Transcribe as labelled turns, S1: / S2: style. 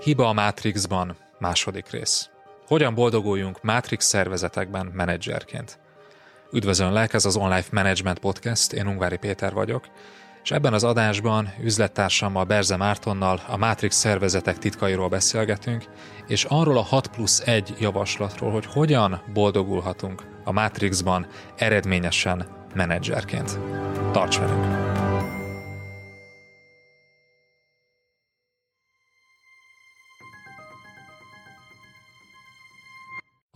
S1: Hiba a Matrixban, második rész. Hogyan boldoguljunk Matrix szervezetekben menedzserként? Üdvözönlek, ez az Online Management Podcast, én Ungvári Péter vagyok, és ebben az adásban üzlettársammal Berze Mártonnal a Matrix szervezetek titkairól beszélgetünk, és arról a 6 plusz 1 javaslatról, hogy hogyan boldogulhatunk a Matrixban eredményesen menedzserként. Tarts velünk!